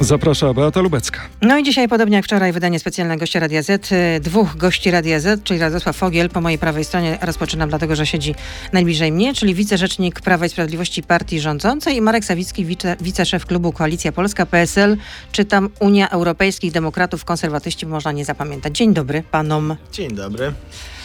Zaprasza Beata Lubecka. No i dzisiaj, podobnie jak wczoraj, wydanie specjalne gości Radia Z. Dwóch gości Radia Z, czyli Radosław Fogiel po mojej prawej stronie. Rozpoczynam dlatego, że siedzi najbliżej mnie, czyli wicerzecznik Prawa i Sprawiedliwości partii rządzącej i Marek Sawicki, wice, wiceszef klubu Koalicja Polska, PSL, czy tam Unia Europejskich Demokratów, Konserwatyści, można nie zapamiętać. Dzień dobry panom. Dzień dobry.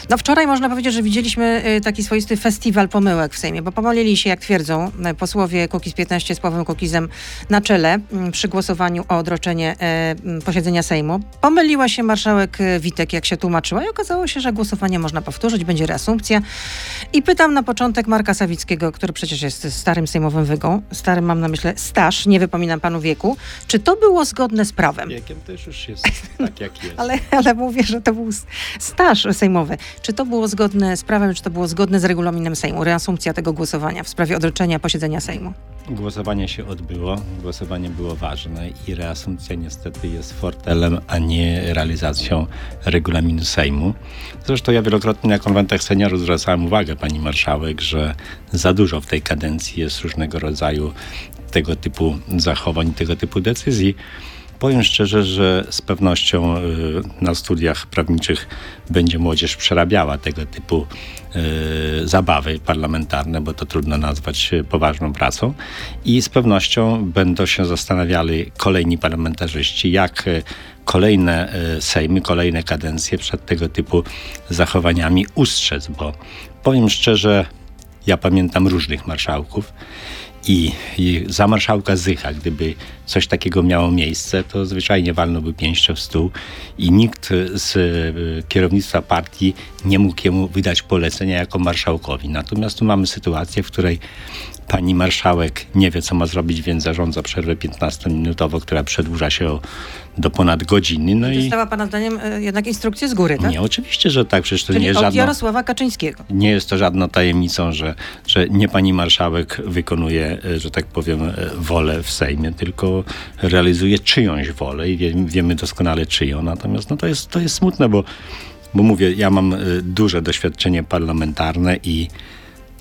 No wczoraj można powiedzieć, że widzieliśmy y, taki swoisty festiwal pomyłek w Sejmie, bo pomylili się, jak twierdzą y, posłowie Kukiz 15 z Pawłem Kukizem na czele mm, przy głosowaniu o odroczenie e, mm, posiedzenia Sejmu. Pomyliła się marszałek y, Witek, jak się tłumaczyła i okazało się, że głosowanie można powtórzyć, będzie reasumpcja. I pytam na początek Marka Sawickiego, który przecież jest starym sejmowym wygą, starym mam na myśli staż, nie wypominam panu wieku, czy to było zgodne z prawem? Wiekiem też już jest tak, jak jest. Ale, ale mówię, że to był staż sejmowy. Czy to było zgodne z prawem, czy to było zgodne z regulaminem Sejmu? Reasumpcja tego głosowania w sprawie odroczenia posiedzenia Sejmu. Głosowanie się odbyło, głosowanie było ważne i reasumpcja niestety jest fortelem, a nie realizacją regulaminu Sejmu. Zresztą ja wielokrotnie na konwentach seniorów zwracałem uwagę pani marszałek, że za dużo w tej kadencji jest różnego rodzaju tego typu zachowań, tego typu decyzji. Powiem szczerze, że z pewnością y, na studiach prawniczych będzie młodzież przerabiała tego typu y, zabawy parlamentarne, bo to trudno nazwać poważną pracą. I z pewnością będą się zastanawiali kolejni parlamentarzyści, jak y, kolejne sejmy, kolejne kadencje przed tego typu zachowaniami ustrzec, bo powiem szczerze, ja pamiętam różnych marszałków. I, I za marszałka Zycha, gdyby coś takiego miało miejsce, to zwyczajnie walnąłby pięścią w stół i nikt z y, kierownictwa partii nie mógł jemu wydać polecenia jako marszałkowi. Natomiast tu mamy sytuację, w której pani marszałek nie wie, co ma zrobić, więc zarządza przerwę 15-minutową, która przedłuża się do ponad godziny. No i Dostała pana zdaniem e, jednak instrukcję z góry, tak? nie, oczywiście, że tak, przecież to Czyli nie jest od żadna... Jarosława Kaczyńskiego. Nie jest to żadną tajemnicą, że, że nie pani marszałek wykonuje, e, że tak powiem, e, wolę w Sejmie, tylko realizuje czyjąś wolę i wie, wiemy doskonale czyją. Natomiast no, to, jest, to jest smutne, bo, bo mówię, ja mam duże doświadczenie parlamentarne i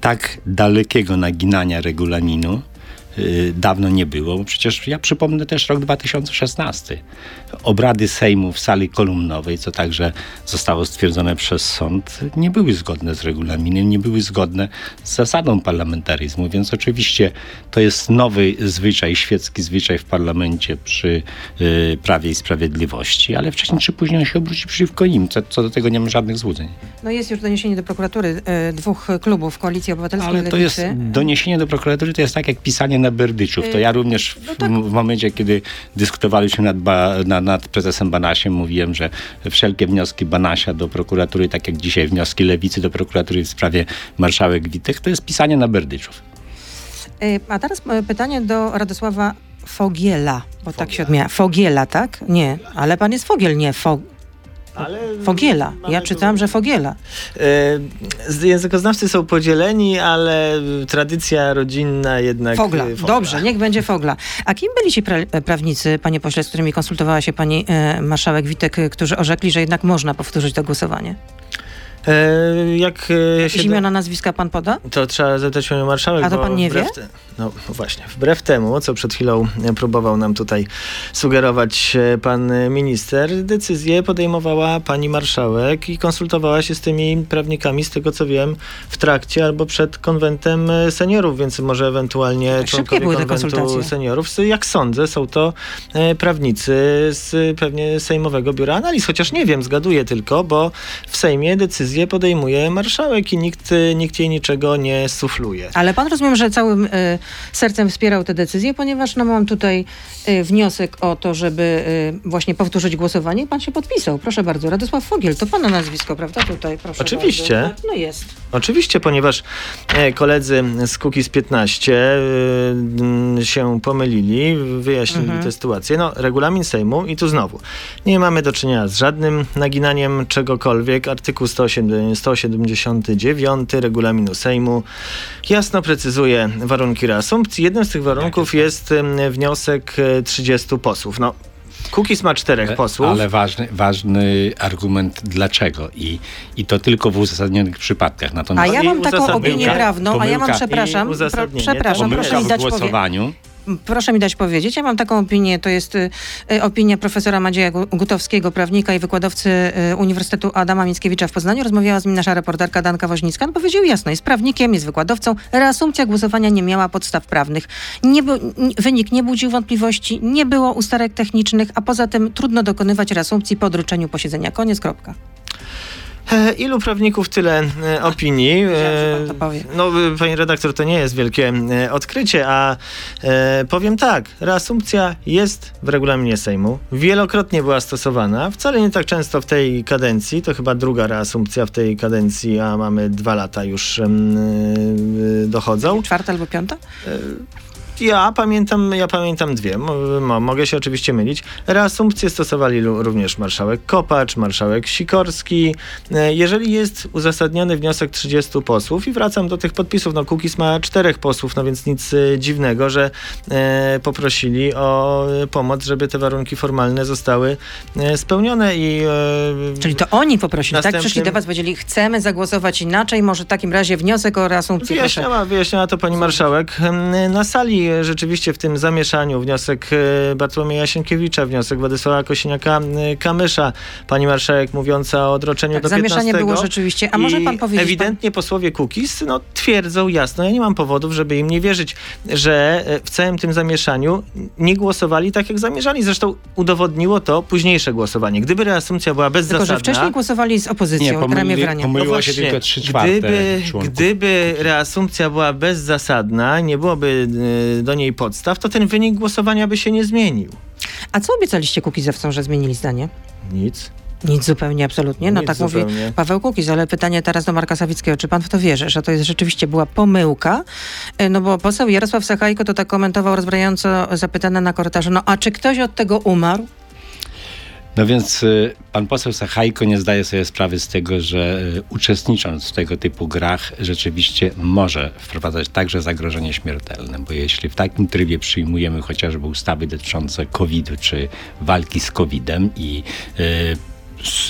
tak dalekiego naginania regulaminu dawno nie było, bo przecież ja przypomnę też rok 2016. Obrady Sejmu w sali kolumnowej, co także zostało stwierdzone przez sąd, nie były zgodne z regulaminem, nie były zgodne z zasadą parlamentaryzmu, więc oczywiście to jest nowy zwyczaj, świecki zwyczaj w parlamencie przy y, Prawie i Sprawiedliwości, ale wcześniej czy później on się obróci przeciwko nim, co, co do tego nie mam żadnych złudzeń. No jest już doniesienie do prokuratury e, dwóch klubów Koalicji Obywatelskiej Ale to jest doniesienie do prokuratury, to jest tak jak pisanie na berdyczów. To ja również w, no tak. w momencie, kiedy dyskutowaliśmy nad, ba, na, nad prezesem Banasiem, mówiłem, że wszelkie wnioski Banasia do prokuratury, tak jak dzisiaj wnioski Lewicy do prokuratury w sprawie marszałek Witek, to jest pisanie na berdyczów. E, A teraz e, pytanie do Radosława Fogiela, bo tak się odmienia. Fogiela, tak? Nie, ale pan jest Fogiel, nie Fog... Ale Fogiela. Ja czytałam, że Fogiela. Z- Językoznawcy są podzieleni, ale tradycja rodzinna jednak... Fogla. e, Dobrze, niech będzie Fogla. A kim byli ci pra- e, prawnicy, panie pośle, z którymi konsultowała się pani e, marszałek Witek, którzy orzekli, że jednak można powtórzyć to głosowanie? E, jak e, się... imiona, nazwiska pan poda? To trzeba zapytać panią marszałek. A to pan nie wie? Te, no właśnie, wbrew temu, co przed chwilą e, próbował nam tutaj sugerować pan minister, decyzję podejmowała pani marszałek i konsultowała się z tymi prawnikami, z tego co wiem, w trakcie albo przed konwentem seniorów, więc może ewentualnie Tak, członkowie były konwentu seniorów. Jak sądzę, są to prawnicy z pewnie Sejmowego Biura Analiz, chociaż nie wiem, zgaduję tylko, bo w Sejmie decyzję podejmuje marszałek i nikt, e, nikt jej niczego nie sufluje. Ale pan rozumiem, że całym e, sercem wspierał tę decyzję, ponieważ no, mam tutaj e, wniosek o to, żeby e, właśnie powtórzyć głosowanie. Pan się podpisał. Proszę bardzo. Radosław Fogiel, to pana nazwisko, prawda? Tutaj, proszę Oczywiście. Bardzo. Tak, No jest. Oczywiście, ponieważ e, koledzy z Kukiz 15 e, mm, się pomylili, wyjaśnili Mhm. tę sytuację. No, regulamin Sejmu i tu znowu. Nie mamy do czynienia z żadnym naginaniem czegokolwiek. Artykuł 107 179 regulaminu Sejmu jasno precyzuje warunki reasumpcji. Jednym z tych warunków jest em, wniosek e, 30 posłów. No, Kukiz ma czterech posłów. Ale ważny, ważny argument dlaczego i, i to tylko w uzasadnionych przypadkach. A Natomiast ja i mam taką opinię prawną, a ja mam, Pomyłka- przepraszam, pro, przepraszam, proszę pomyłka mi dać głosowaniu proszę mi dać powiedzieć, ja mam taką opinię, to jest y, y, opinia profesora Madzieja Gu- Gutowskiego, prawnika i wykładowcy y, Uniwersytetu Adama Mickiewicza w Poznaniu. Rozmawiała z nim nasza reporterka Danka Woźnicka. On powiedział jasno, jest prawnikiem, jest wykładowcą. Reasumpcja głosowania nie miała podstaw prawnych. Nie był, wynik nie budził wątpliwości, nie było usterek technicznych, a poza tym trudno dokonywać reasumpcji po odroczeniu posiedzenia. Koniec, kropka. E, Ilu prawników, tyle e, opinii. E, to powie. No, pani redaktor, to nie jest wielkie odkrycie, a powiem tak, reasumpcja jest w regulaminie Sejmu. Wielokrotnie była stosowana, wcale nie tak często w tej kadencji, to chyba druga reasumpcja w tej kadencji, a mamy dwa lata już dochodzą. Czwarta albo piąta? Ja pamiętam, ja pamiętam dwie. Mo, mo, mogę się oczywiście mylić. Reasumpcję stosowali również marszałek Kopacz, marszałek Sikorski. E, Jeżeli jest uzasadniony wniosek 30 posłów i wracam do tych podpisów, no Kukiz ma czterech posłów, no więc nic e, dziwnego, że e, poprosili o e, pomoc, żeby te warunki formalne zostały spełnione i e, Czyli to oni poprosili, tak? Następnym- Przyszli do was, powiedzieli, chcemy zagłosować inaczej, może w takim razie wniosek o reasumpcję, proszę. Wyjaśniała, wyjaśniała to pani marszałek. Na sali rzeczywiście w tym zamieszaniu wniosek e, Bartłomieja Sienkiewicza, wniosek Władysława Kosiniaka-Kamysza, pani marszałek mówiąca o odroczeniu Tak, do zamieszanie 15. było rzeczywiście. A może pan powiedzieć, Ewidentnie posłowie Kukiz no, twierdzą jasno, ja nie mam powodów, żeby im nie wierzyć, że e, w całym tym zamieszaniu nie głosowali tak, jak zamierzali. Zresztą udowodniło to późniejsze głosowanie. Gdyby reasumpcja była Tylko, bezzasadna... że wcześniej głosowali z opozycją, Nie, ramię w ramię. No się właśnie, tylko 3 czwarte Gdyby, członków. gdyby reasumpcja była bezzasadna, nie byłoby y, do niej podstaw, to ten wynik głosowania by się nie zmienił. A co obiecaliście Kukizowcom, że zmienili zdanie? Nic. Nic zupełnie, absolutnie. No Nic tak zupełnie. mówi Paweł Kukiz, ale pytanie teraz do Marka Sawickiego. Czy pan w to wierzy, że to jest rzeczywiście była pomyłka? E, No bo poseł Jarosław Sachajko to tak komentował rozbrajająco zapytany na korytarzu. No a czy ktoś od tego umarł? No więc y, pan poseł Sachajko nie zdaje sobie sprawy z tego, że y, uczestnicząc w tego typu grach rzeczywiście może wprowadzać także zagrożenie śmiertelne, bo jeśli w takim trybie przyjmujemy chociażby ustawy dotyczące COVID-u czy walki z COVID-em i y,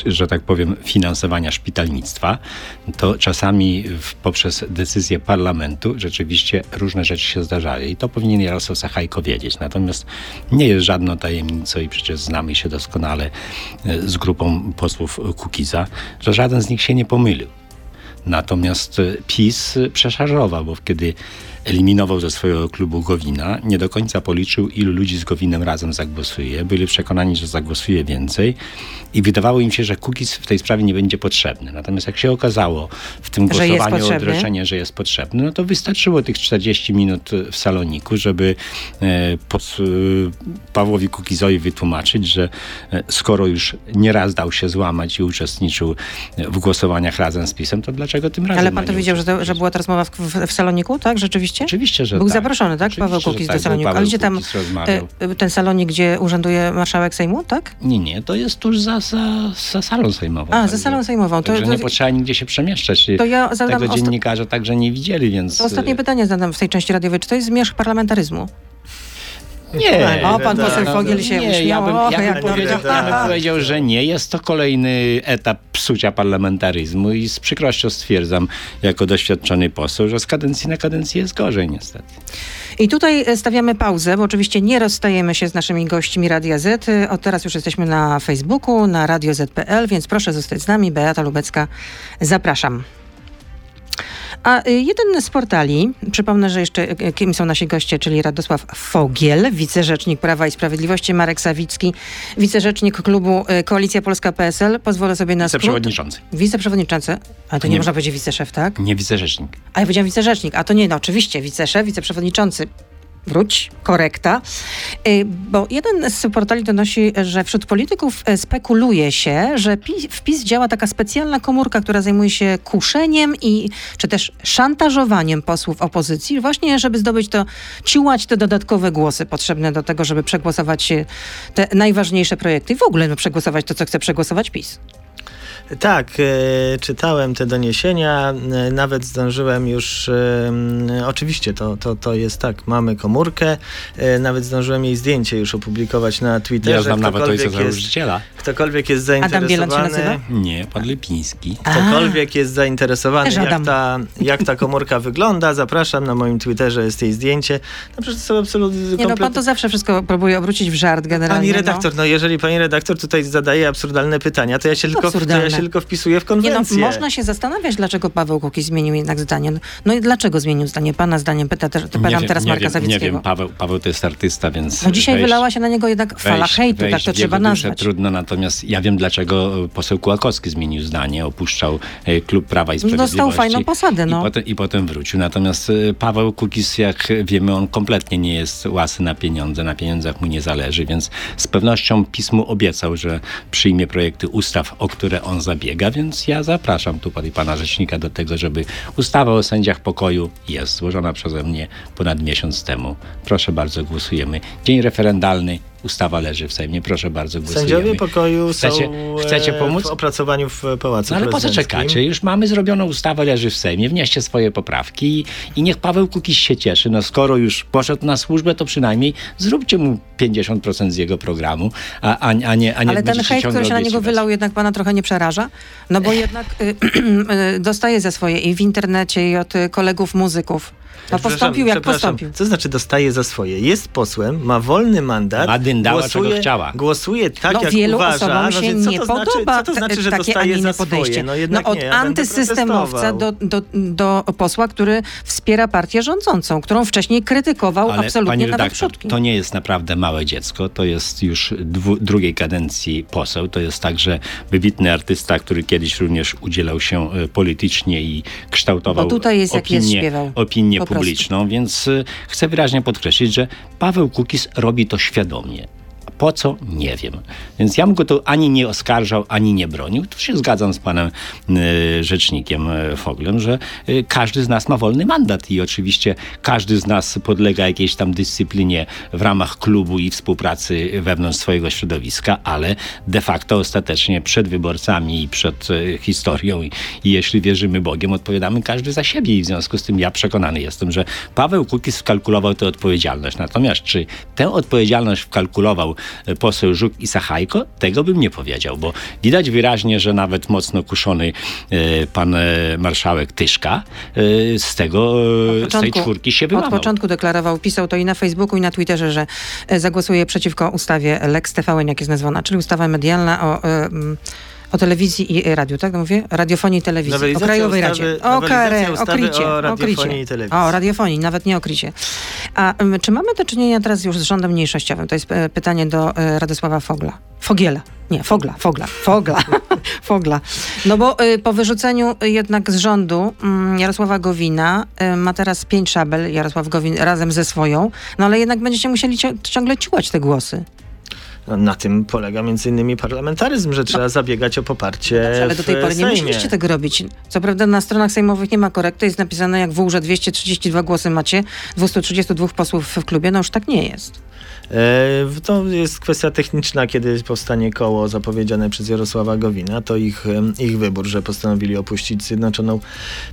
że tak powiem, finansowania szpitalnictwa, to czasami poprzez decyzję parlamentu rzeczywiście różne rzeczy się zdarzały i to powinien Jarosław Sachajko wiedzieć. Natomiast nie jest żadną tajemnicą i przecież znamy się doskonale e, z grupą posłów Kukiza, że żaden z nich się nie pomylił. Natomiast e, PiS e, przeszarżował, bo kiedy eliminował ze swojego klubu Gowina, nie do końca policzył, ilu ludzi z Gowinem razem zagłosuje. Byli przekonani, że zagłosuje więcej i wydawało im się, że Kukiz w tej sprawie nie będzie potrzebny. Natomiast jak się okazało w tym Że głosowaniu odroczenie, że jest potrzebny, no to wystarczyło tych 40 minut w saloniku, żeby e, e, Pawłowi Kukizowi wytłumaczyć, że e, skoro już nieraz dał się złamać i uczestniczył w głosowaniach razem z PiSem, to dlaczego tym razem Ale pan to nie wiedział, że, to, że była ta rozmowa w, w, w saloniku, tak? Rzeczywiście? Oczywiście, że Był tak. zaproszony, tak? Oczywiście, Paweł Kukiz tak, do saloniku. Ale gdzie tam rozmawiał. e, ten salonik, gdzie urzęduje marszałek Sejmu, tak? Nie, nie, to jest tuż za, za, za salą sejmową. A, za salą sejmową. To, Także to, nie potrzeba nigdzie się przemieszczać. to ja zadam Tego dziennikarze także nie widzieli, więc... to ostatnie pytanie zadam w tej części radiowej. Czy to jest zmierzch parlamentaryzmu? Nie. O, pan poseł Fogiel się nie, ja bym, ja bym, powiedział, ja bym powiedział, że nie. Jest to kolejny etap psucia parlamentaryzmu i z przykrością stwierdzam, jako doświadczony poseł, że z kadencji na kadencję jest gorzej niestety. I tutaj e, stawiamy pauzę, bo oczywiście nie rozstajemy się z naszymi gośćmi Radia Z. E, Od teraz już jesteśmy na Facebooku, na Radio Z.pl, więc proszę zostać z nami. Beata Lubecka, zapraszam. A y, jeden z portali, przypomnę, że jeszcze y, kim są nasi goście, czyli Radosław Fogiel, wicerzecznik Prawa i Sprawiedliwości, Marek Sawicki, wicerzecznik klubu y, Koalicja Polska PSL. Pozwolę sobie na skrót. Wiceprzewodniczący. Wiceprzewodniczący. Ale to nie, Nie. można powiedzieć wiceszef, tak? Nie wicerzecznik. A ja powiedziałam wicerzecznik, a to nie, no oczywiście, wiceszef, wiceprzewodniczący. Wróć, korekta. Y, Bo jeden z portali donosi, że wśród polityków e, spekuluje się, że w PiS działa taka specjalna komórka, która zajmuje się kuszeniem i czy też szantażowaniem posłów opozycji, właśnie żeby zdobyć to, ciułać te dodatkowe głosy potrzebne do tego, żeby przegłosować e, te najważniejsze projekty i w ogóle no, przegłosować to, co chce przegłosować PiS. Tak, e, czytałem te doniesienia, e, nawet zdążyłem już, e, oczywiście to, to, to jest tak, mamy komórkę, nawet zdążyłem jej zdjęcie już opublikować na Twitterze. Ja znam nawet ojca Ktokolwiek jest, założyciela. ktokolwiek jest Adam Bielan się zainteresowany, nazywa? Nie, pan Lipiński. ktokolwiek jest zainteresowany, jak ta, jak ta komórka wygląda, zapraszam, na moim Twitterze jest jej zdjęcie. No przecież to są absolutnie Nie no, pan to zawsze wszystko próbuje obrócić w żart generalnie. Pani no. redaktor, no jeżeli pani redaktor tutaj zadaje absurdalne pytania, to ja się, tylko, to ja absurdalne? się tylko wpisuję w Nie no, konwencję. można się zastanawiać, dlaczego Paweł Kukiz zmienił jednak zdanie. No i dlaczego zmienił zdanie? Pana zdaniem pyta też, pytam teraz nie Marka wiem, Sawickiego. Nie wiem, Paweł, Paweł to jest artysta, więc No dzisiaj wejść- wylała się na niego jednak fala wejść- hejtu, tak wejść to w trzeba nazwać. trudno, natomiast ja wiem, dlaczego poseł Kłakowski zmienił zdanie, opuszczał e, klub Prawa i Dostał Sprawiedliwości. fajną posadę, no. I potem, I potem wrócił. Natomiast e, Paweł Kukiz, jak wiemy, on kompletnie nie jest łasy na pieniądze, na pieniądzach mu nie zależy, więc z pewnością pismu obiecał, że przyjmie projekty ustaw, o które on zabiega, więc ja zapraszam tu pan- pana rzecznika do tego, żeby ustawa o sędziach pokoju jest złożona przeze mnie ponad miesiąc temu. Proszę bardzo, głosujemy. Dzień referendalny, ustawa leży w Sejmie, proszę bardzo, głosujemy. Sędziowie pokoju Chcecie- są chcecie e, pomóc? w opracowaniu w Pałacu No ale po co czekacie? Już mamy zrobioną ustawę, leży w Sejmie, wnieście swoje poprawki i, i niech Paweł Kukiz się cieszy. No skoro już poszedł na służbę, to przynajmniej zróbcie mu 50% z jego programu, a, a, a nie, a nie Ale ten hejt, który się na niego wylał, jednak pana trochę nie przeraża? No bo jednak y, y, dostaje za swoje i w internecie, i od y, kolegów muzyków. No Przepraszam, postąpił jak postąpił. Co znaczy dostaje za swoje? Jest posłem, ma wolny mandat. Ma dyndała, czego chciała. Głosuje tak, no jak wielu uważa. osobom no się co nie to znaczy, podoba co to znaczy, że takie, a dostaje za podejście. swoje? No, jednak od nie, antysystemowca do, do, do posła, który wspiera partię rządzącą, którą wcześniej krytykował Ale absolutnie pani nawet redaktor, przodki. to nie jest naprawdę małe dziecko, to jest już dwu, drugiej kadencji poseł, to jest także wybitny artysta, który kiedyś również udzielał się e, politycznie i kształtował Bo tutaj jest jak opinię, jest, śpiewał. opinię. Publiczną, więc e, chcę wyraźnie podkreślić, że Paweł Kukiz robi to świadomie. Po co? Nie wiem. Więc ja bym go tu ani nie oskarżał, ani nie bronił. Tu się zgadzam z panem e, rzecznikiem e, Foglem, że e, każdy z nas ma wolny mandat i oczywiście każdy z nas podlega jakiejś tam dyscyplinie w ramach klubu i współpracy wewnątrz swojego środowiska, ale de facto ostatecznie przed wyborcami i przed e, historią i, i jeśli wierzymy Bogiem, odpowiadamy każdy za siebie i w związku z tym ja przekonany jestem, że Paweł Kukiz wkalkulował tę odpowiedzialność. Natomiast czy tę odpowiedzialność wkalkulował poseł Żuk i Sachajko? Tego bym nie powiedział, bo widać wyraźnie, że nawet mocno kuszony e, pan e, marszałek Tyszka z tego, e, z tej czwórki się Od wyłamał. początku deklarował, pisał to i na Facebooku, i na Twitterze, że zagłosuje przeciwko ustawie Lex TVN, jak jest nazwana, czyli ustawa medialna o, e, mm, o telewizji i radiu, tak mówię? Radiofonii i telewizji. O Krajowej ustawy- Radzie. O KRE, o o radiofonii i telewizji. O, radiofonii, nawet nie o. A em, czy mamy do czynienia teraz już z rządem mniejszościowym? To jest e, pytanie do e, Radosława Fogla. Fogiela. Nie, Fogla, Fogla, Fogla, Fogla. No bo y, po wyrzuceniu y, jednak z rządu mm, Jarosława Gowina y, ma teraz pięć szabel, Jarosław Gowin razem ze swoją, no ale jednak będziecie musieli ciągle ciłać te głosy. No, na tym polega między innymi parlamentaryzm, że trzeba zabiegać o poparcie No ale do tej pory nie musieliście tego robić. Co prawda na stronach sejmowych nie ma korekty, jest napisane jak w że 232 głosy macie, 232 posłów w klubie, no już tak nie jest. E, To jest kwestia techniczna, kiedy powstanie koło zapowiedziane przez Jarosława Gowina. To ich, ich wybór, że postanowili opuścić Zjednoczoną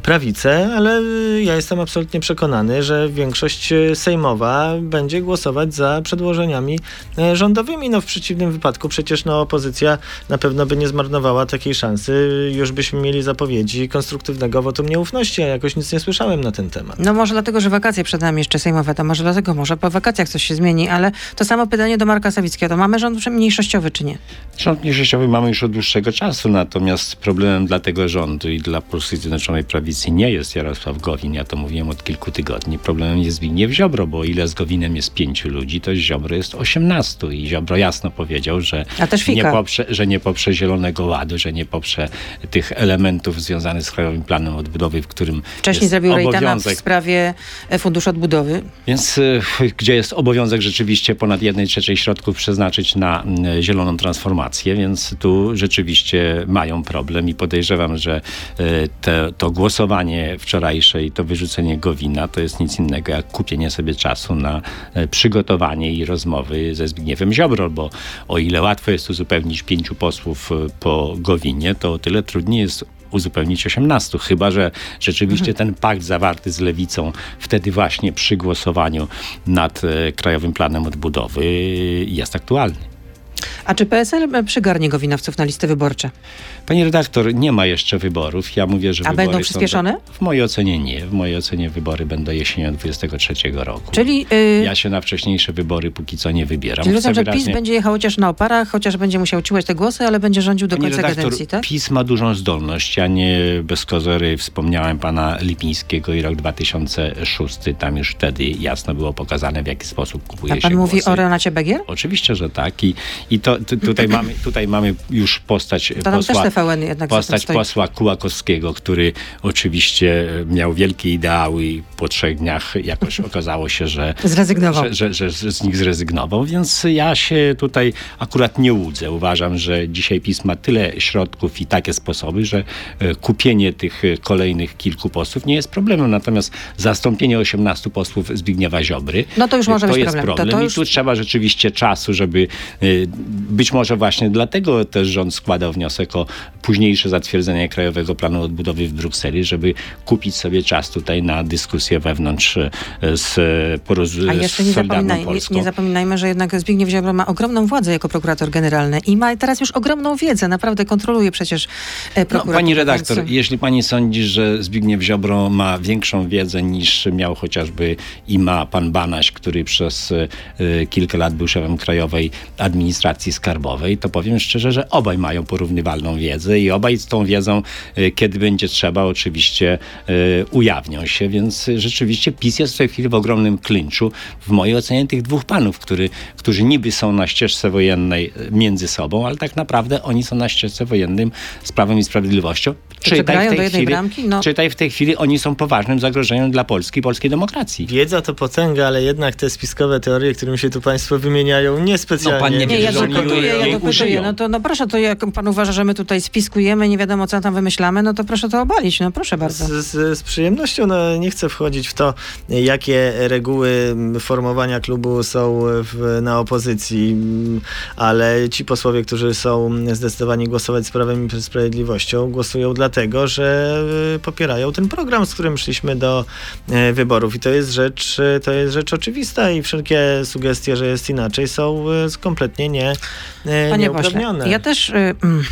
Prawicę, ale ja jestem absolutnie przekonany, że większość sejmowa będzie głosować za przedłożeniami e, rządowymi. No w przeciwnym wypadku przecież no, opozycja na pewno by nie zmarnowała takiej szansy. Już byśmy mieli zapowiedzi konstruktywnego wotum nieufności, a jakoś nic nie słyszałem na ten temat. No może dlatego, że wakacje przed nami jeszcze sejmowe, to może dlatego, może po wakacjach coś się zmieni, ale to samo pytanie do Marka Sawickiego. To mamy rząd mniejszościowy czy nie? Rząd mniejszościowy mamy już od dłuższego czasu, natomiast problemem dla tego rządu i dla Polskiej Zjednoczonej Prawicy nie jest Jarosław Gowin, ja to mówiłem od kilku tygodni. Problemem jest Zbigniew Ziobro, bo ile z Gowinem jest pięciu ludzi, to Ziobro jest osiemnastu i Ziobro jasno powiedział, że nie, poprze, że nie poprze Zielonego Ładu, że nie poprze tych elementów związanych z Krajowym Planem Odbudowy, w którym Wcześniej zrobił Rejtana w obowiązek sprawie e, Funduszu Odbudowy. więc y, gdzie jest obowiązek rzeczywiście ponad jednej trzeciej środków przeznaczyć na mm, zieloną transformację, więc tu rzeczywiście mają problem i podejrzewam, że e, te, to głosowanie wczorajsze i to wyrzucenie Gowina to jest nic innego jak kupienie sobie czasu na e, przygotowanie i rozmowy ze Zbigniewem Ziobro, bo o ile łatwo jest uzupełnić pięciu posłów e, po Gowinie, to o tyle trudniej jest uzupełnić 18, chyba że rzeczywiście ten pakt zawarty z lewicą wtedy właśnie przy głosowaniu nad e, Krajowym Planem Odbudowy jest aktualny. A czy PSL przygarnie Gowinowców na listy wyborcze? Pani redaktor, nie ma jeszcze wyborów. Ja mówię, że A wybory będą są przyspieszone? do- W mojej ocenie nie. W mojej ocenie wybory będą jesienią 23 roku. Czyli, yy, Ja się na wcześniejsze wybory póki co nie wybieram. czyli rozumiem, że PiS wyraźnie- będzie jechał chociaż na oparach, chociaż będzie musiał ciłać te głosy, ale będzie rządził do Pani końca redaktor, kadencji, tak? PiS ma dużą zdolność. Ja nie bez kozery wspomniałem pana Lipińskiego i rok 2006. Tam już wtedy jasno było pokazane, w jaki sposób kupuje A się pan mówi głosy. o Renacie Begier? Oczywiście, że tak. I, i to, tu- tutaj, mamy, tutaj mamy już postać To posła, postać posła Kułakowskiego, który oczywiście miał wielkie ideały i po trzech dniach jakoś okazało się, że Zrezygnował. że, że, że, z nich zrezygnował, więc ja się tutaj akurat nie łudzę. Uważam, że dzisiaj PiS ma tyle środków i takie sposoby, że e, kupienie tych e, kolejnych kilku posłów nie jest problemem. Natomiast zastąpienie 18 posłów Zbigniewa Ziobry No to już może to być jest problem. To- problem. to już- I tu trzeba rzeczywiście czasu, żeby e, być może właśnie dlatego też rząd składał wniosek o późniejsze zatwierdzenie Krajowego Planu Odbudowy w Brukseli, żeby kupić sobie czas tutaj na dyskusję wewnątrz e, z poroz- A jeszcze nie, zapominaj, nie, zapominajmy, że jednak Zbigniew Ziobro ma ogromną władzę jako prokurator generalny i ma teraz już ogromną wiedzę. Naprawdę kontroluje przecież e, No, prokurator. pani redaktor, więc- jeśli pani sądzi, że Zbigniew Ziobro ma większą wiedzę niż miał chociażby i ma pan Banaś, który przez e, kilka lat był szefem Krajowej Administracji Skarbowej, to powiem szczerze, że obaj mają porównywalną wiedzę i obaj z tą wiedzą, e, kiedy będzie trzeba, oczywiście e, ujawnią się, więc rzeczywiście PiS jest w tej chwili w ogromnym klinczu. W mojej ocenie tych dwóch panów, który, którzy niby są na ścieżce wojennej między sobą, ale tak naprawdę oni są na ścieżce wojennym z Prawem i Sprawiedliwością. czy grają do jednej bramki? No. Czytaj w tej chwili oni są poważnym zagrożeniem dla Polski i polskiej demokracji. Wiedza to potęga, ale jednak te spiskowe teorie, którymi się tu państwo wymieniają, niespecjalnie. No, pan nie Nie, wie, ja że oni dopytuję, ja dopytuję. No to no proszę, to jak pan uważa, że my tutaj spiskujemy, nie wiadomo co tam wymyślamy, no to proszę to obalić, no proszę bardzo. Z, z, z przyjemnością no, nie chcę wchodzić w to, jakie reguły formowania klubu są w, na opozycji, mm, ale ci posłowie, którzy są zdecydowani głosować z Prawem i Sprawiedliwością, głosują dlatego, że y, popierają ten program, z którym szliśmy do e, wyborów. I to jest rzecz, e, to jest rzecz oczywista i wszelkie sugestie, że jest inaczej, są kompletnie nie, e, Panie pośle, nieuprawnione. ja też... Y, mm,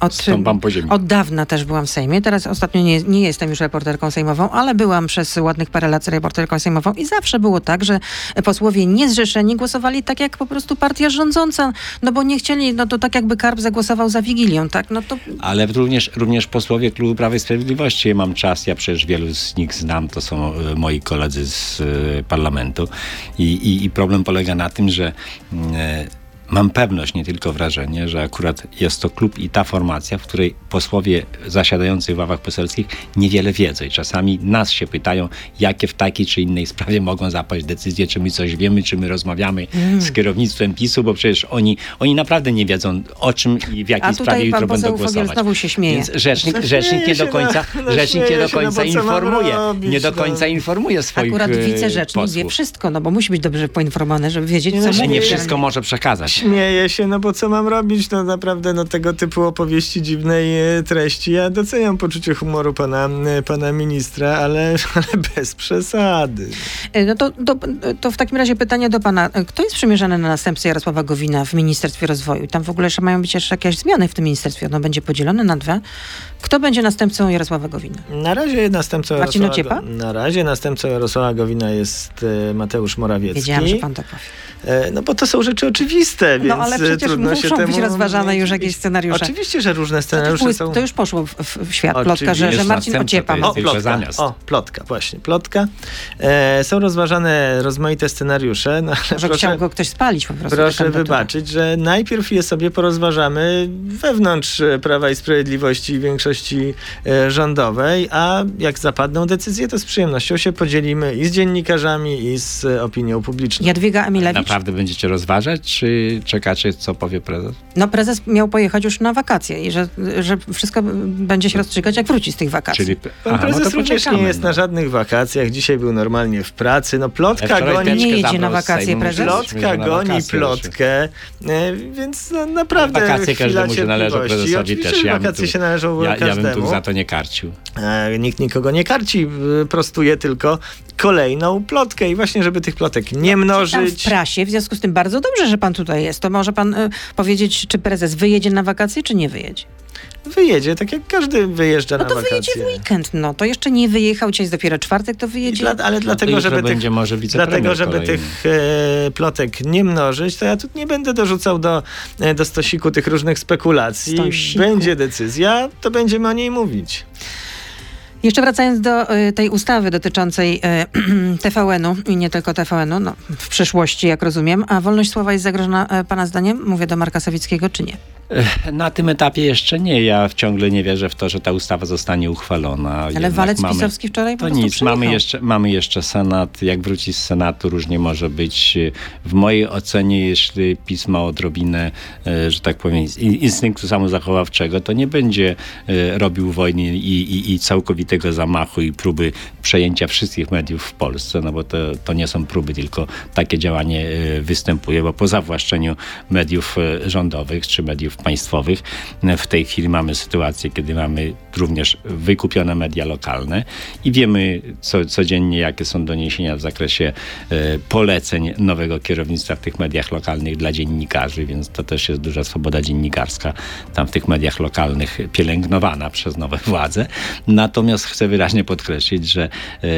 od, od dawna też byłam w Sejmie. Teraz ostatnio nie, nie jestem już reporterką sejmową, ale byłam przez ładnych parę lat reporterką sejmową i zawsze było tak, że posłowie niezrzeszeni głosowali tak jak po prostu partia rządząca, no bo nie chcieli, no to tak jakby Karp zagłosował za Wigilią, tak? No to Ale również, również posłowie Klubu Prawa i Sprawiedliwości. Ja mam czas, ja przecież wielu z nich znam, to są e, moi koledzy z e, parlamentu. I, i, I problem polega na tym, że mm, mam pewność, nie tylko wrażenie, że akurat jest to klub i ta formacja, w której posłowie zasiadający w ławach poselskich niewiele wiedzą. I czasami nas się pytają, jakie w takiej czy innej sprawie mogą zapaść decyzje, czy my coś wiemy, czy my rozmawiamy Mm. z kierownictwem PiSu, bo przecież oni, oni naprawdę nie wiedzą o czym i w jakiej A sprawie jutro będą Fogiel głosować. znowu się śmieje. Więc rzecznik, No rzecznik nie do się, końca, no, no rzecznik nie do się, no końca informuje. robić, nie do no? końca informuje swoich akurat e, wicerzecznik wie posłów. wszystko, no bo musi być dobrze poinformowany, żeby wiedzieć, co no, Ale mówi. nie wszystko może przekazać. Śmieję się, no bo co mam robić? No naprawdę, no tego typu opowieści dziwnej e, treści. Ja doceniam poczucie humoru pana, e, pana ministra, ale, ale bez przesady. E, No to, to, to w takim razie pytanie do pana. Kto jest przymierzany na następcę Jarosława Gowina w Ministerstwie Rozwoju? Tam w ogóle jeszcze mają być jeszcze jakieś zmiany w tym ministerstwie. Ono będzie podzielone na dwa. Kto będzie następcą Jarosława Gowina? Na razie następcą Marcin Jarosława, Ociepa? na razie następcą Jarosława Gowina jest Mateusz Morawiecki. Wiedziałam, że pan to powie. E, No bo to są rzeczy oczywiste, więc No ale e, przecież trudno się muszą temu... być rozważane już jakieś scenariusze. Oczywiście, że różne To już, scenariusze są... to już poszło w, w, świat, Oczywiście. plotka, że, że Marcin Ociepa O, plotka. zamiast. O, plotka, właśnie, plotka. E, są rozważane rozmaite scenariusze, no, ale Może proszę, chciał go ktoś spalić po prostu. proszę wybaczyć, że najpierw je sobie porozważamy wewnątrz e, Prawa i Sprawiedliwości i większości e, rządowej, a jak zapadną decyzje, to z przyjemnością się podzielimy i z dziennikarzami, i z opinią publiczną. Jadwiga Emilewicz? Na naprawdę będziecie rozważać, czy czekacie, co powie prezes? No prezes miał pojechać już na wakacje i że, że wszystko będzie się rozstrzygać, jak wróci z tych wakacji. Czyli Pan aha, prezes no również nie jest no. na żadnych wakacjach. Dzisiaj był normalnie w pracy. No plotka goni... Nie jedzie na wakacje Sejmu, prezes? Plotka goni plotkę, e, więc no, naprawdę Wakacje każdemu się należą, prezesowi też. Ja wakacje tu- się należą Ja, ja bym każdemu. tu za to nie karcił. E, Nikt nikogo nie karci, y, prostuje tylko kolejną plotkę i właśnie, żeby tych plotek nie Tam w mnożyć. W związku z tym bardzo dobrze, że pan tutaj jest. To może pan y, powiedzieć, czy prezes wyjedzie na wakacje, czy nie wyjedzie? Wyjedzie, tak jak każdy wyjeżdża No na to wakacje. wyjedzie w weekend, no. To jeszcze nie wyjechał, dzisiaj jest dopiero czwartek, to wyjedzie. Dla, ale No to dlatego, jutro żeby tych, dlatego, żeby kolejny. tych e, plotek nie mnożyć, to ja tu nie będę dorzucał do, e, do stosiku tych różnych spekulacji. Stosiku. Będzie decyzja, to będziemy o niej mówić. Jeszcze wracając do y, tej ustawy dotyczącej y, TVN-u i nie tylko TVN-u, no, w przyszłości, jak rozumiem, a wolność słowa jest zagrożona y, pana zdaniem? Mówię do Marka Sawickiego, czy nie? Na tym etapie jeszcze nie. Ja ciągle nie wierzę w to, że ta ustawa zostanie uchwalona. Ale Jednak walec mamy- pisowski wczoraj po To nic, przyjechał. mamy jeszcze, mamy jeszcze Senat. Jak wróci z Senatu, różnie może być. W mojej ocenie, jeśli PiS ma odrobinę, e, że tak powiem, in- instynktu samozachowawczego, to nie będzie e, robił wojny i, i, i całkowitego zamachu i próby przejęcia wszystkich mediów w Polsce, no bo to, to nie są próby, tylko takie działanie e, występuje, bo po zawłaszczeniu mediów e, rządowych czy mediów państwowych e, w tej chwili mamy sytuację, kiedy mamy również wykupione media lokalne i wiemy co, codziennie, jakie są doniesienia w zakresie poleceń nowego kierownictwa w tych mediach lokalnych dla dziennikarzy, więc to też jest duża swoboda dziennikarska tam w tych mediach lokalnych pielęgnowana przez nowe władze. Natomiast chcę wyraźnie podkreślić, że e,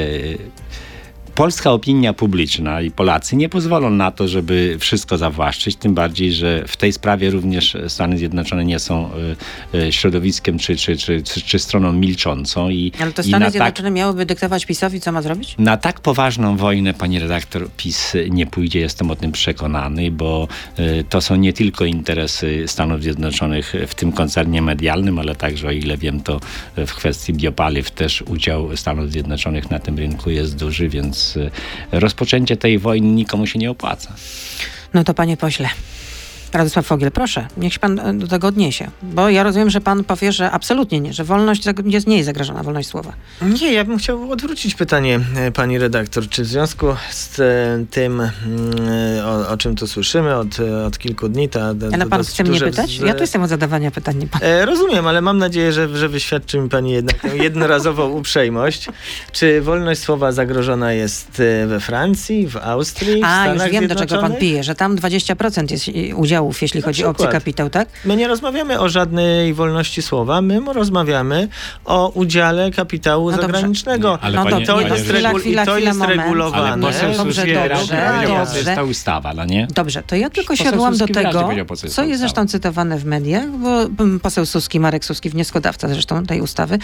polska opinia publiczna i Polacy nie pozwolą na to, żeby wszystko zawłaszczyć, tym bardziej, że w tej sprawie również Stany Zjednoczone nie są y, y, środowiskiem czy, czy, czy, czy, stroną milczącą. I, Ale to Stany tak, Zjednoczone miałyby dyktować PiSowi, co ma zrobić? na tak poważną wojnę, pani redaktor, PiS nie pójdzie, jestem o tym przekonany, bo y, to są nie tylko interesy Stanów Zjednoczonych w tym koncernie medialnym, ale także, o ile wiem, to w kwestii biopaliw też udział Stanów Zjednoczonych na tym rynku jest duży, więc y, rozpoczęcie tej wojny nikomu się nie opłaca. No to panie pośle. Radosław Fogiel, proszę, niech się pan e, do tego odniesie. Bo ja rozumiem, że pan powie, że absolutnie nie, że wolność jest, nie jest zagrożona, wolność słowa. Nie, ja bym chciał odwrócić pytanie e, pani redaktor. Czy w związku z e, tym, mm, o, o czym tu słyszymy od, od kilku dni, ta, ta, Ale pan chce mnie pytać? Ja tu jestem od zadawania pytań, nie pan. Rozumiem, ale mam nadzieję, że, że wyświadczy mi pani jednak jednorazową uprzejmość. Czy wolność słowa zagrożona jest we Francji, w Austrii, w A, Stanach już wiem, do czego pan pije, że tam 20% jest e, udziałów, jeśli chodzi o obcy przykład. kapitał, tak? My nie rozmawiamy o żadnej wolności słowa, my rozmawiamy o udziale kapitału No dobrze. zagranicznego. Ale no panie- dobrze, to nie, jest, chwila, chwila, i to jest moment. Ale regulowane. poseł Dobrze, dobrze, co jest dobrze. ta ustawa, no nie? Dobrze, to ja tylko Poseł siadłam do Suski tego, co jest zresztą cytowane w mediach, bo mm, poseł Suski, Marek Suski, wnioskodawca zresztą tej ustawy,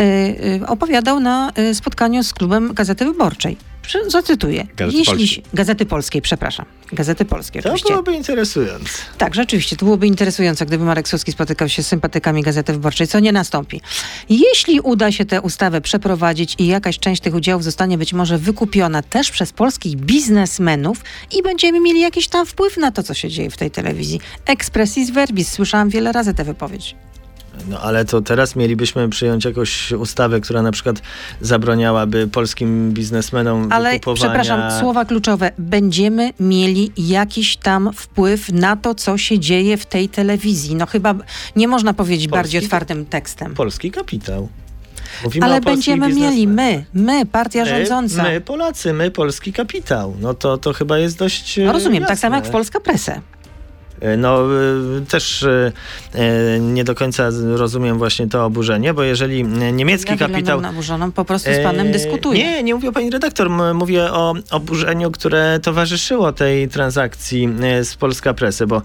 y, y, opowiadał na y, spotkaniu z klubem Gazety Wyborczej. Zacytuję. Gazety Jeśli, Polskiej. Gazety Polskiej, przepraszam. Gazety Polskiej, To oczywiście. byłoby interesujące. Tak, rzeczywiście, to byłoby interesujące, gdyby Marek Suski spotykał się z sympatykami Gazety Wyborczej, co nie nastąpi. Jeśli uda się tę ustawę przeprowadzić i jakaś część tych udziałów zostanie być może wykupiona też przez polskich biznesmenów i będziemy mieli jakiś tam wpływ na to, co się dzieje w tej telewizji. Expressis verbis, słyszałam wiele razy tę wypowiedź. No ale to teraz mielibyśmy przyjąć jakąś ustawę, która na przykład zabraniałaby polskim biznesmenom Ale wykupowania... przepraszam, słowa kluczowe. Będziemy mieli jakiś tam wpływ na to, co się dzieje w tej telewizji. No chyba nie można powiedzieć Polski? bardziej otwartym tekstem. Polski kapitał. Mówimy Ale będziemy mieli my, my, partia rządząca. My, my, Polacy, my, polski kapitał. No to, to chyba jest dość No rozumiem, tak jasne. samo jak w Polska Presę. E, No y, też e, nie do końca rozumiem właśnie to oburzenie, bo jeżeli e, niemiecki ja kapitał... naburzoną, po prostu z panem E, dyskutuję. Nie, nie mówię o pani redaktor, mówię o oburzeniu, które towarzyszyło tej transakcji e, z Polska Presy, bo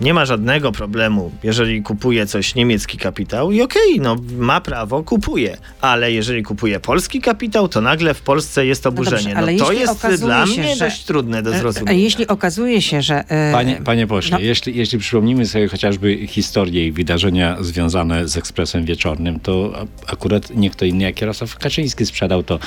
nie ma żadnego problemu, jeżeli kupuje coś niemiecki kapitał i okej, no ma prawo, kupuje, ale jeżeli kupuje polski kapitał, to nagle w Polsce jest oburzenie. dobrze, No, ale to jest dla się, mnie że- dość trudne do E, zrozumienia. A jeśli okazuje się, że... e, Panie, panie pośle, no. jeśli, jeśli przypomnimy sobie chociażby historię i wydarzenia związane z Ekspresem Wieczornym, to akurat nie kto inny jak Jarosław Kaczyński sprzedał to e,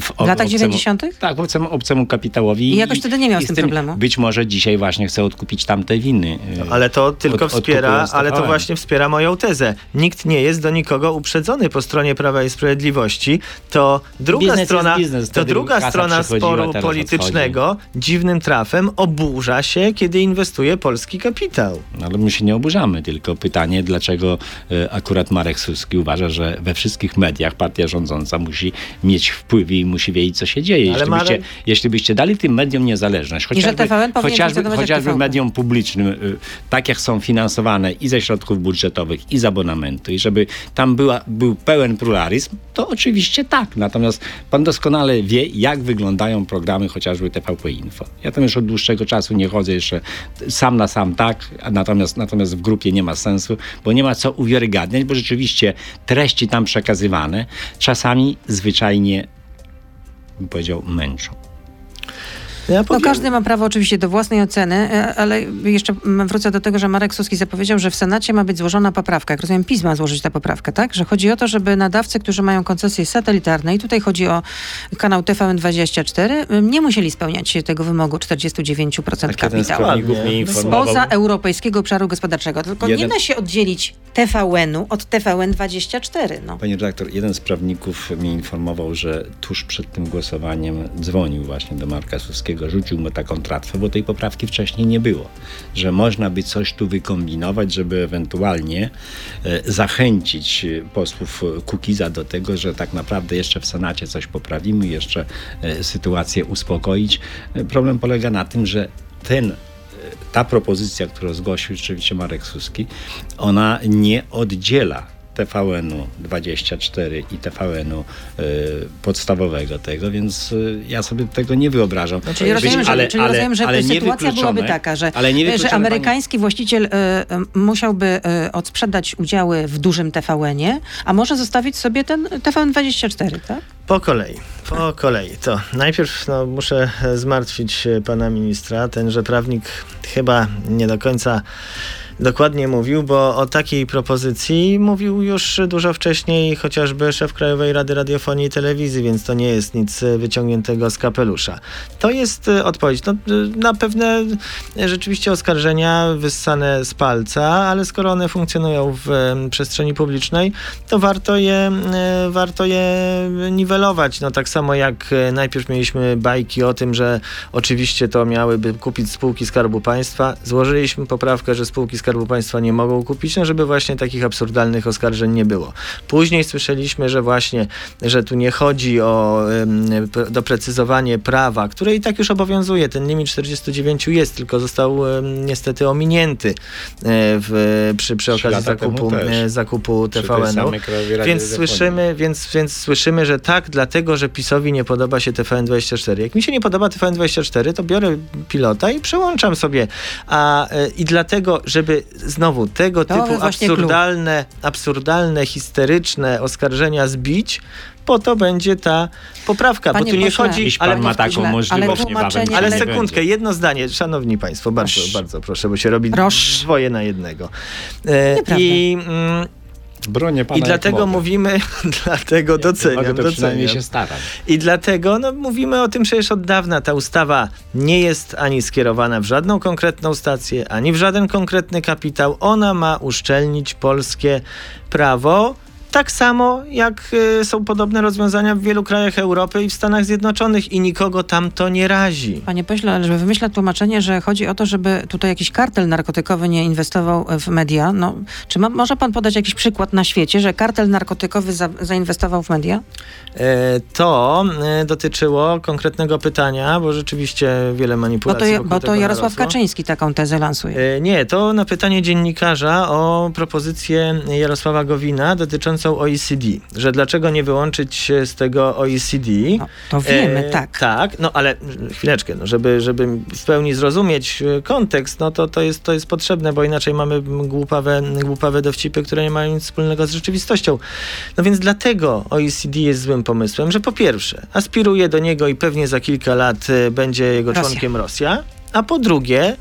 w W latach obcemu- 90.? Tak, obcemu, obcemu kapitałowi. I jakoś wtedy nie miał z tym problemu. Być może dzisiaj właśnie chce odkupić tamte winy. E, Ale to tylko od- wspiera, odkupując ale to właśnie wspiera moją tezę. Nikt nie jest do nikogo uprzedzony po stronie Prawa i Sprawiedliwości. To druga Biznes strona, biznes, to druga strona sporu politycznego dziwnym trafem oburza się, kiedy inwestuje polski kapitał. No, Ale my się nie oburzamy, tylko pytanie, dlaczego e, akurat Marek Suski uważa, że we wszystkich mediach partia rządząca musi mieć wpływ i musi wiedzieć, co się dzieje. Ale Jeśli byście, Marek- jeśli byście dali tym mediom niezależność, że chociażby, chociażby, chociażby mediom publicznym, y, tak jak są finansowane i ze środków budżetowych, i z abonamentu, i żeby tam była, był pełen pluralizm, to oczywiście tak. Natomiast pan doskonale wie, jak wyglądają programy chociażby TVP Info. Ja tam już od dłuższego czasu nie chodzę jeszcze sam na sam tak, natomiast, natomiast w grupie nie ma sensu, bo nie ma co uwiarygadniać, bo rzeczywiście treści tam przekazywane czasami zwyczajnie, bym powiedział, męczą. Ja No powiem, każdy ma prawo oczywiście do własnej oceny, e, ale jeszcze wrócę do tego, że Marek Suski zapowiedział, że w Senacie ma być złożona poprawka. Jak rozumiem, PiS ma złożyć tę poprawkę, tak? Że chodzi o to, żeby nadawcy, którzy mają koncesje satelitarne, i tutaj chodzi o kanał TVN24, ym, nie musieli spełniać tego wymogu 49% Tak kapitału. Spoza europejskiego obszaru gospodarczego. Tylko nie Jeden- da się oddzielić TVN-u od TVN24. No. Panie redaktor, jeden z prawników mnie informował, że tuż przed tym głosowaniem dzwonił właśnie do Marka Suskiego, rzucił mu taką tratwę, bo tej poprawki wcześniej nie było. Że można by coś tu wykombinować, żeby ewentualnie e, zachęcić e, posłów Kukiza do tego, że tak naprawdę jeszcze w Senacie coś poprawimy, jeszcze e, sytuację uspokoić. Problem polega na tym, że ten ta propozycja, którą zgłosił rzeczywiście Marek Suski, ona nie oddziela TVN-u 24 i TVN-u y, podstawowego tego, y, ja sobie tego nie wyobrażam. Czyli rozumiem, że, czyli rozumiem, że ale sytuacja byłaby taka, że, ale że amerykański właściciel y, y, musiałby y, odsprzedać udziały w dużym TVN-ie, a może zostawić sobie ten TVN24, tak? Po kolei, po kolei. To najpierw no, muszę zmartwić pana ministra. Tenże prawnik chyba nie do końca dokładnie mówił, bo o takiej propozycji mówił już dużo wcześniej chociażby szef Krajowej Rady Radiofonii i Telewizji, więc to nie jest nic e, wyciągniętego z kapelusza. To jest e, odpowiedź no, e, na pewne rzeczywiście oskarżenia wyssane z palca, ale skoro one funkcjonują w przestrzeni publicznej, to warto je, warto je niwelować. No tak samo jak najpierw mieliśmy bajki o tym, że oczywiście to miałyby kupić spółki Skarbu Państwa. Złożyliśmy poprawkę, że spółki Skarbu Państwa nie mogą kupić, no żeby właśnie takich absurdalnych oskarżeń nie było. Później słyszeliśmy, że właśnie, że tu nie chodzi o doprecyzowanie prawa, które i tak już obowiązuje. Ten limit 49 jest, tylko został niestety ominięty e, w, przy, przy okazji zakupu, e, zakupu TVN-u. Więc słyszymy, więc, więc słyszymy, że tak, dlatego, że PiSowi nie podoba się TVN24. Jak mi się nie podoba TVN24, to biorę pilota i przełączam sobie. A, e, I dlatego, żeby znowu tego To typu absurdalne, absurdalne, histeryczne oskarżenia zbić, po to będzie ta poprawka. Panie bo tu nie pośle, chodzi... Ale, pan ma taką ale możliwość, ale nie sekundkę, będzie. jedno zdanie. Szanowni Państwo, bardzo, Proszę. bardzo proszę, bo się robi Proszę. dwoje na jednego. E. I... Mm, Bronię pana i dlatego mówimy, dlatego doceniam, Mogę, to doceniam. się staram. I dlatego no, mówimy o tym przecież od dawna. Ta ustawa nie jest ani skierowana w żadną konkretną stację, ani w żaden konkretny kapitał. Ona ma uszczelnić polskie prawo. Tak samo jak y, są podobne rozwiązania w wielu krajach Europy i w Stanach Zjednoczonych i nikogo tam to nie razi. Panie pośle, ale żeby wymyśla tłumaczenie, że chodzi o to, żeby tutaj jakiś kartel narkotykowy nie inwestował w media, no, czy ma, może pan podać jakiś przykład na świecie, że kartel narkotykowy za, zainwestował w media? E, To e, dotyczyło konkretnego pytania, bo rzeczywiście wiele Bo manipulacji to, wokół bo to Jarosław narosło. Kaczyński taką tezę lansuje. E, Nie, to na pytanie dziennikarza o propozycję Jarosława Gowina dotyczącą dotyczącą OECD, że dlaczego nie wyłączyć się z tego OECD. No, to wiemy, E, tak. Tak, no ale chwileczkę, no, żeby, żeby w pełni zrozumieć e, kontekst, no to, to, jest, to jest potrzebne, bo inaczej mamy głupawe, głupawe dowcipy, które nie mają nic wspólnego z rzeczywistością. No więc dlatego OECD jest złym pomysłem, że po pierwsze aspiruje do niego i pewnie za kilka lat e, będzie jego Rosja. członkiem Rosja, a po drugie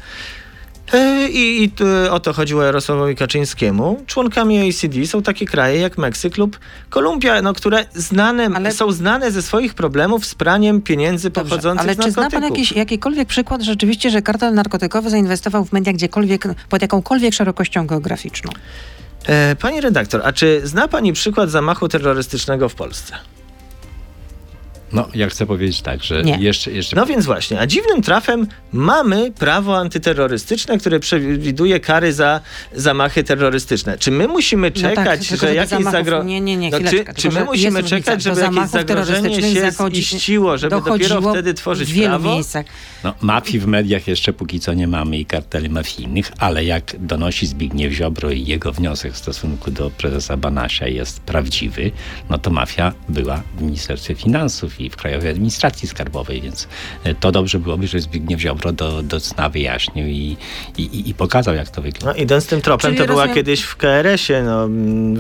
i, I tu o to chodziło Jarosławowi Kaczyńskiemu. Członkami OECD są takie kraje jak Meksyk lub Kolumbia, no, które znane, Ale- są znane ze swoich problemów z praniem pieniędzy Dobrze, pochodzących ale z czy zna narkotyków. pan jakiś, jakikolwiek przykład rzeczywiście, że kartel narkotykowy zainwestował w media gdziekolwiek, pod jakąkolwiek szerokością geograficzną? E, pani redaktor, a czy zna pani przykład zamachu terrorystycznego w Polsce? No, ja chcę powiedzieć tak, że Nie. jeszcze, jeszcze No więc właśnie, a dziwnym trafem mamy prawo antyterrorystyczne, które przewiduje kary za zamachy terrorystyczne. Czy my musimy No tak, czekać, że żeby jakieś zagrożenie... nie, nie, nie, no, czy, czy my że musimy jest czekać, żeby jakieś zagrożenie się ziściło, żeby dopiero wtedy tworzyć w wielu prawo? miejscach. No, mafii w mediach jeszcze póki co nie mamy i karteli mafijnych, ale jak donosi Zbigniew Ziobro i jego wniosek w stosunku do prezesa Banasia jest prawdziwy, no to mafia była w Ministerstwie Finansów i w Krajowej Administracji Skarbowej, więc e, to dobrze byłoby, że Zbigniew Ziobro do, do cna wyjaśnił i, i- i, pokazał, jak to wygląda. No idąc tym tropem, Czyli to była rozumiem- kiedyś w KRS-ie, no,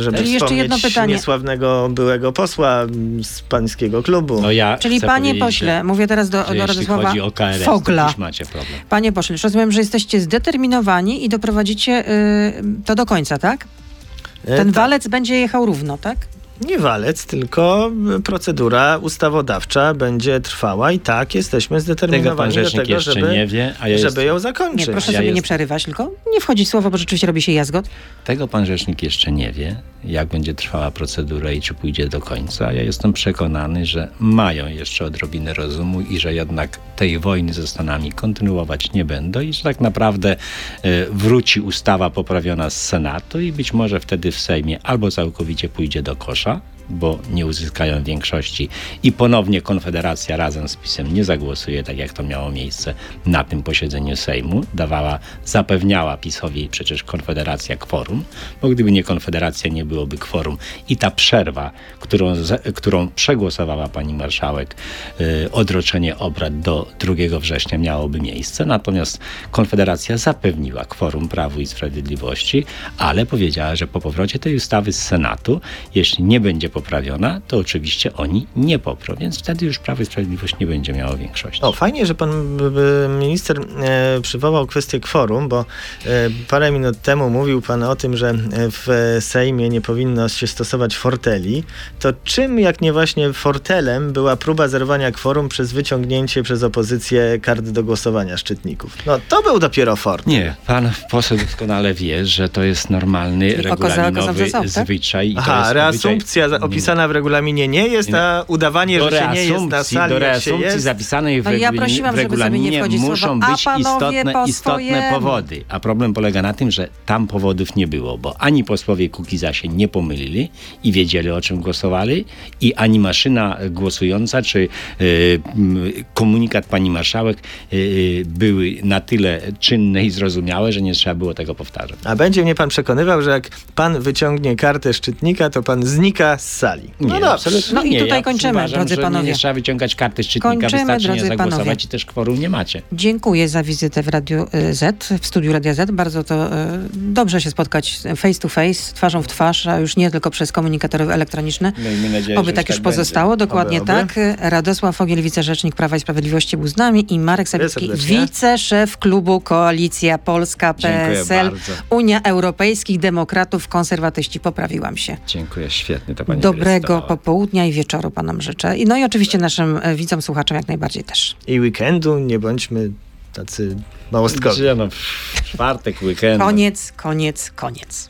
żeby Czyli jeszcze wspomnieć jedno pytanie. niesławnego byłego posła z pańskiego klubu. No ja Czyli panie pośle, że, mówię teraz do, do Radosława chodzi o KRS, Fogla. macie problem. Panie pośle, rozumiem, że jesteście zdeterminowani i doprowadzicie y, to do końca, tak? E, Ten tak. walec będzie jechał równo, tak? Nie walec, tylko procedura ustawodawcza będzie trwała i tak jesteśmy Tego pan zdeterminowani do rzecznik tego, jeszcze żeby, nie wie, a ja żeby ją zakończyć. Nie, proszę ja sobie nie jestem- przerywać, tylko nie wchodzić słowo, bo rzeczywiście robi się jazgot. Tego pan rzecznik jeszcze nie wie, jak będzie trwała procedura i czy pójdzie do końca. Ja jestem przekonany, że mają jeszcze odrobinę rozumu i że jednak tej wojny ze Stanami kontynuować nie będą i że tak naprawdę e, wróci ustawa poprawiona z Senatu i być może wtedy w Sejmie albo całkowicie pójdzie do kosza, Łukasza bo nie uzyskają większości i ponownie Konfederacja razem z PiSem nie zagłosuje, tak jak to miało miejsce na tym posiedzeniu Sejmu. Dawała, zapewniała PiSowi przecież Konfederacja kworum, bo gdyby nie Konfederacja, nie byłoby kworum. I ta przerwa, którą, którą przegłosowała pani marszałek, y, odroczenie obrad do 2 września miałoby miejsce. Natomiast Konfederacja zapewniła kworum Prawu i Sprawiedliwości, ale powiedziała, że po powrocie tej ustawy z Senatu, jeśli nie będzie poprawiona, to oczywiście oni nie poprą, więc wtedy już Prawo i Sprawiedliwość nie będzie miało większości. O, fajnie, że pan minister e, przywołał kwestię kworum, bo e, parę minut temu mówił pan o tym, że e, w Sejmie nie powinno się stosować forteli. To czym, jak nie właśnie fortelem, była próba zerwania kworum przez wyciągnięcie przez opozycję kart do głosowania szczytników? No, to był dopiero fortel. Nie, pan poseł doskonale wie, że to jest normalny, regulaminowy zwyczaj. I to Aha, jest reasumpcja za- opisana w regulaminie nie jest, a udawanie, do że się nie jest na sali, do reasumpcji jest. zapisanej w, No ja prosiłam, w żeby sobie nie regulaminie muszą być istotne, po istotne powody. A problem polega na tym, że tam powodów nie było, bo ani posłowie Kukiza się nie pomylili i wiedzieli, o czym głosowali, i ani maszyna głosująca, czy y, komunikat pani marszałek y, były na tyle czynne i zrozumiałe, że nie trzeba było tego powtarzać. A będzie mnie pan przekonywał, że jak pan wyciągnie kartę szczytnika, to pan znika z sali. No dobrze. absolutnie No i nie. tutaj ja kończymy, uważam, drodzy że panowie. Nie, nie trzeba wyciągać karty szczytnika, Kończymy, wystarczy nie zagłosować panowie. i też kworum nie macie. Dziękuję za wizytę w Radiu y, Z, w studiu Radia Z. Bardzo to y, dobrze się spotkać face to face, twarzą w twarz, a już nie tylko przez komunikatory elektroniczne. Miejmy nadzieję, Oby że tak już będzie. pozostało, dokładnie Oby, oby. tak. Radosław Fogiel, wicerzecznik Prawa i Sprawiedliwości był z nami i Marek Sawicki, wiceszef klubu Koalicja Polska PSL. Unia Europejskich Demokratów, Konserwatyści. Poprawiłam się. Dziękuję, świetnie to pani Dobrego popołudnia i wieczoru panom życzę. I no i oczywiście naszym e, widzom, słuchaczom jak najbardziej też. I weekendu nie bądźmy tacy małostkowi. Gdzie no, czwartek, weekend. Koniec, koniec, koniec.